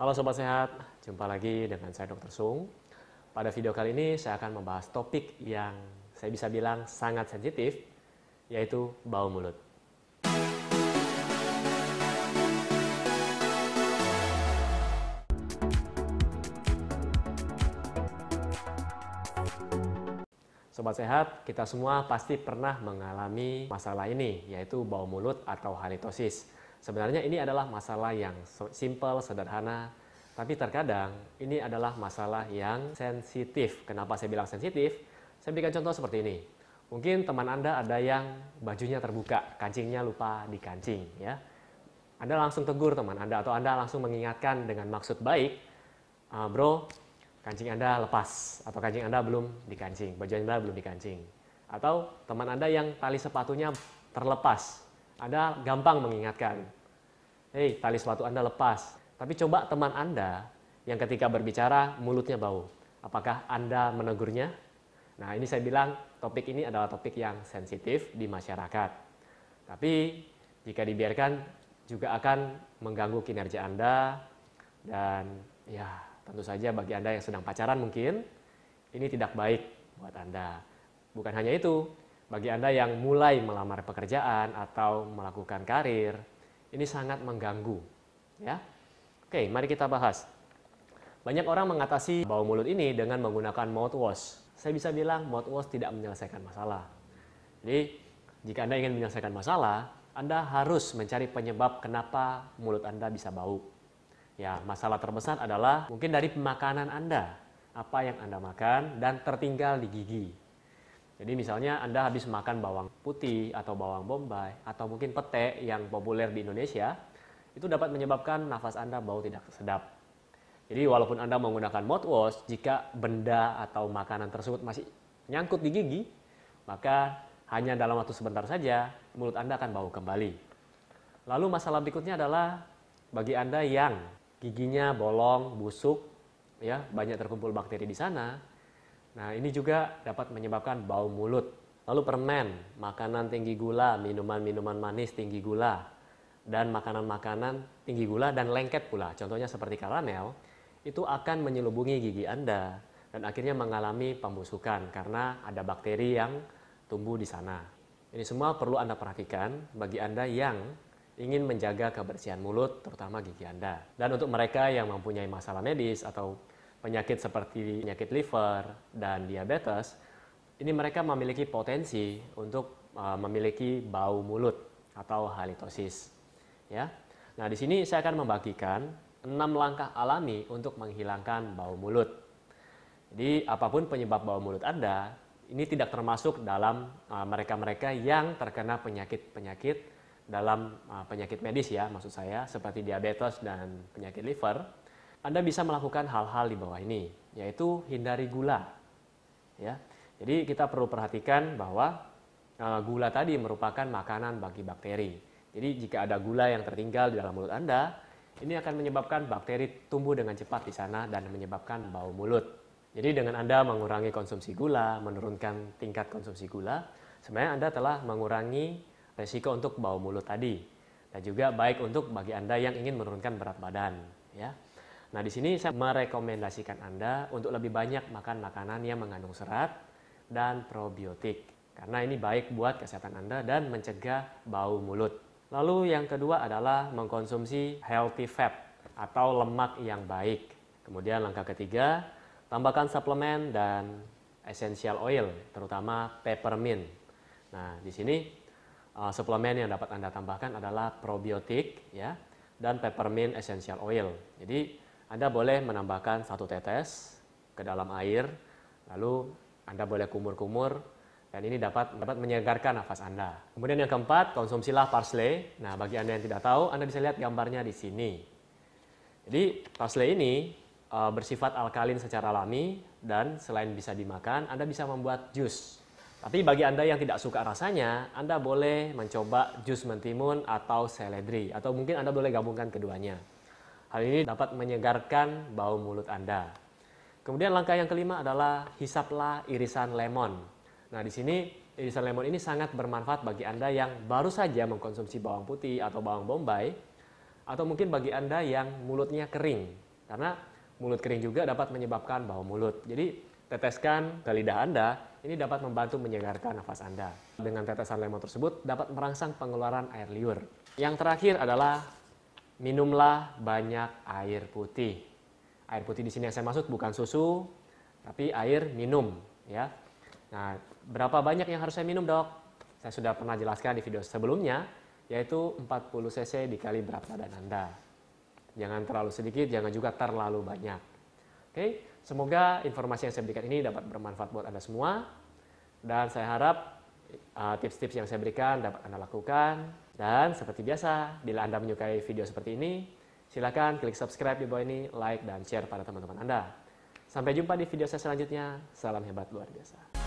Halo Sobat Sehat, jumpa lagi dengan saya Dr. Sung. Pada video kali ini saya akan membahas topik yang saya bisa bilang sangat sensitif, yaitu bau mulut. Sobat Sehat, kita semua pasti pernah mengalami masalah ini, yaitu bau mulut atau halitosis. Sebenarnya ini adalah masalah yang simple, sederhana, tapi terkadang ini adalah masalah yang sensitif. Kenapa saya bilang sensitif? Saya berikan contoh seperti ini. Mungkin teman Anda ada yang bajunya terbuka, kancingnya lupa dikancing. Ya. Anda langsung tegur teman Anda atau Anda langsung mengingatkan dengan maksud baik, uh, bro, kancing Anda lepas atau kancing Anda belum dikancing, baju Anda belum dikancing. Atau teman Anda yang tali sepatunya terlepas, anda gampang mengingatkan, hei tali sepatu Anda lepas. Tapi coba teman Anda yang ketika berbicara mulutnya bau. Apakah Anda menegurnya? Nah ini saya bilang topik ini adalah topik yang sensitif di masyarakat. Tapi jika dibiarkan juga akan mengganggu kinerja Anda dan ya tentu saja bagi Anda yang sedang pacaran mungkin ini tidak baik buat Anda. Bukan hanya itu, bagi Anda yang mulai melamar pekerjaan atau melakukan karir, ini sangat mengganggu. Ya, Oke, mari kita bahas. Banyak orang mengatasi bau mulut ini dengan menggunakan mouthwash. Saya bisa bilang mouthwash tidak menyelesaikan masalah. Jadi, jika Anda ingin menyelesaikan masalah, Anda harus mencari penyebab kenapa mulut Anda bisa bau. Ya, masalah terbesar adalah mungkin dari pemakanan Anda. Apa yang Anda makan dan tertinggal di gigi. Jadi misalnya Anda habis makan bawang putih atau bawang bombay atau mungkin pete yang populer di Indonesia, itu dapat menyebabkan nafas Anda bau tidak sedap. Jadi walaupun Anda menggunakan mouthwash, jika benda atau makanan tersebut masih nyangkut di gigi, maka hanya dalam waktu sebentar saja mulut Anda akan bau kembali. Lalu masalah berikutnya adalah bagi Anda yang giginya bolong, busuk, ya banyak terkumpul bakteri di sana, Nah, ini juga dapat menyebabkan bau mulut. Lalu permen, makanan tinggi gula, minuman-minuman manis tinggi gula, dan makanan-makanan tinggi gula dan lengket pula, contohnya seperti karamel, itu akan menyelubungi gigi Anda dan akhirnya mengalami pembusukan karena ada bakteri yang tumbuh di sana. Ini semua perlu Anda perhatikan bagi Anda yang ingin menjaga kebersihan mulut, terutama gigi Anda. Dan untuk mereka yang mempunyai masalah medis atau penyakit seperti penyakit liver dan diabetes, ini mereka memiliki potensi untuk uh, memiliki bau mulut atau halitosis. Ya. Nah, di sini saya akan membagikan enam langkah alami untuk menghilangkan bau mulut. Jadi, apa pun penyebab bau mulut Anda, ini tidak termasuk dalam uh, mereka-mereka yang terkena penyakit-penyakit dalam uh, penyakit medis ya, maksud saya seperti diabetes dan penyakit liver anda bisa melakukan hal-hal di bawah ini, yaitu hindari gula. Ya. Jadi kita perlu perhatikan bahwa uh, gula tadi merupakan makanan bagi bakteri. Jadi jika ada gula yang tertinggal di dalam mulut Anda, ini akan menyebabkan bakteri tumbuh dengan cepat di sana dan menyebabkan bau mulut. Jadi dengan Anda mengurangi konsumsi gula, menurunkan tingkat konsumsi gula, sebenarnya Anda telah mengurangi resiko untuk bau mulut tadi. Dan juga baik untuk bagi Anda yang ingin menurunkan berat badan. Ya. Nah, di sini saya merekomendasikan Anda untuk lebih banyak makan makanan yang mengandung serat dan probiotik. Karena ini baik buat kesehatan Anda dan mencegah bau mulut. Lalu yang kedua adalah mengkonsumsi healthy fat atau lemak yang baik. Kemudian langkah ketiga, tambahkan suplemen dan essential oil, terutama peppermint. Nah, di sini uh, suplemen yang dapat Anda tambahkan adalah probiotik ya dan peppermint essential oil. Jadi anda boleh menambahkan satu tetes ke dalam air, lalu Anda boleh kumur-kumur, dan ini dapat dapat menyegarkan nafas Anda. Kemudian yang keempat, konsumsilah parsley. Nah, bagi Anda yang tidak tahu, Anda bisa lihat gambarnya di sini. Jadi, parsley ini uh, bersifat alkalin secara alami dan selain bisa dimakan, Anda bisa membuat jus. Tapi bagi Anda yang tidak suka rasanya, Anda boleh mencoba jus mentimun atau seledri atau mungkin Anda boleh gabungkan keduanya. Hal ini dapat menyegarkan bau mulut Anda. Kemudian langkah yang kelima adalah hisaplah irisan lemon. Nah, di sini irisan lemon ini sangat bermanfaat bagi Anda yang baru saja mengkonsumsi bawang putih atau bawang bombay atau mungkin bagi Anda yang mulutnya kering. Karena mulut kering juga dapat menyebabkan bau mulut. Jadi teteskan ke lidah Anda, ini dapat membantu menyegarkan nafas Anda. Dengan tetesan lemon tersebut dapat merangsang pengeluaran air liur. Yang terakhir adalah minumlah banyak air putih. Air putih di sini yang saya maksud bukan susu, tapi air minum ya. Nah, berapa banyak yang harus saya minum, Dok? Saya sudah pernah jelaskan di video sebelumnya, yaitu 40 cc dikali berat badan Anda. Jangan terlalu sedikit, jangan juga terlalu banyak. Oke, semoga informasi yang saya berikan ini dapat bermanfaat buat Anda semua. Dan saya harap tips-tips uh, yang saya berikan dapat Anda lakukan. Dan seperti biasa, bila Anda menyukai video seperti ini, silakan klik subscribe di bawah ini, like, dan share pada teman-teman Anda. Sampai jumpa di video saya selanjutnya. Salam hebat luar biasa.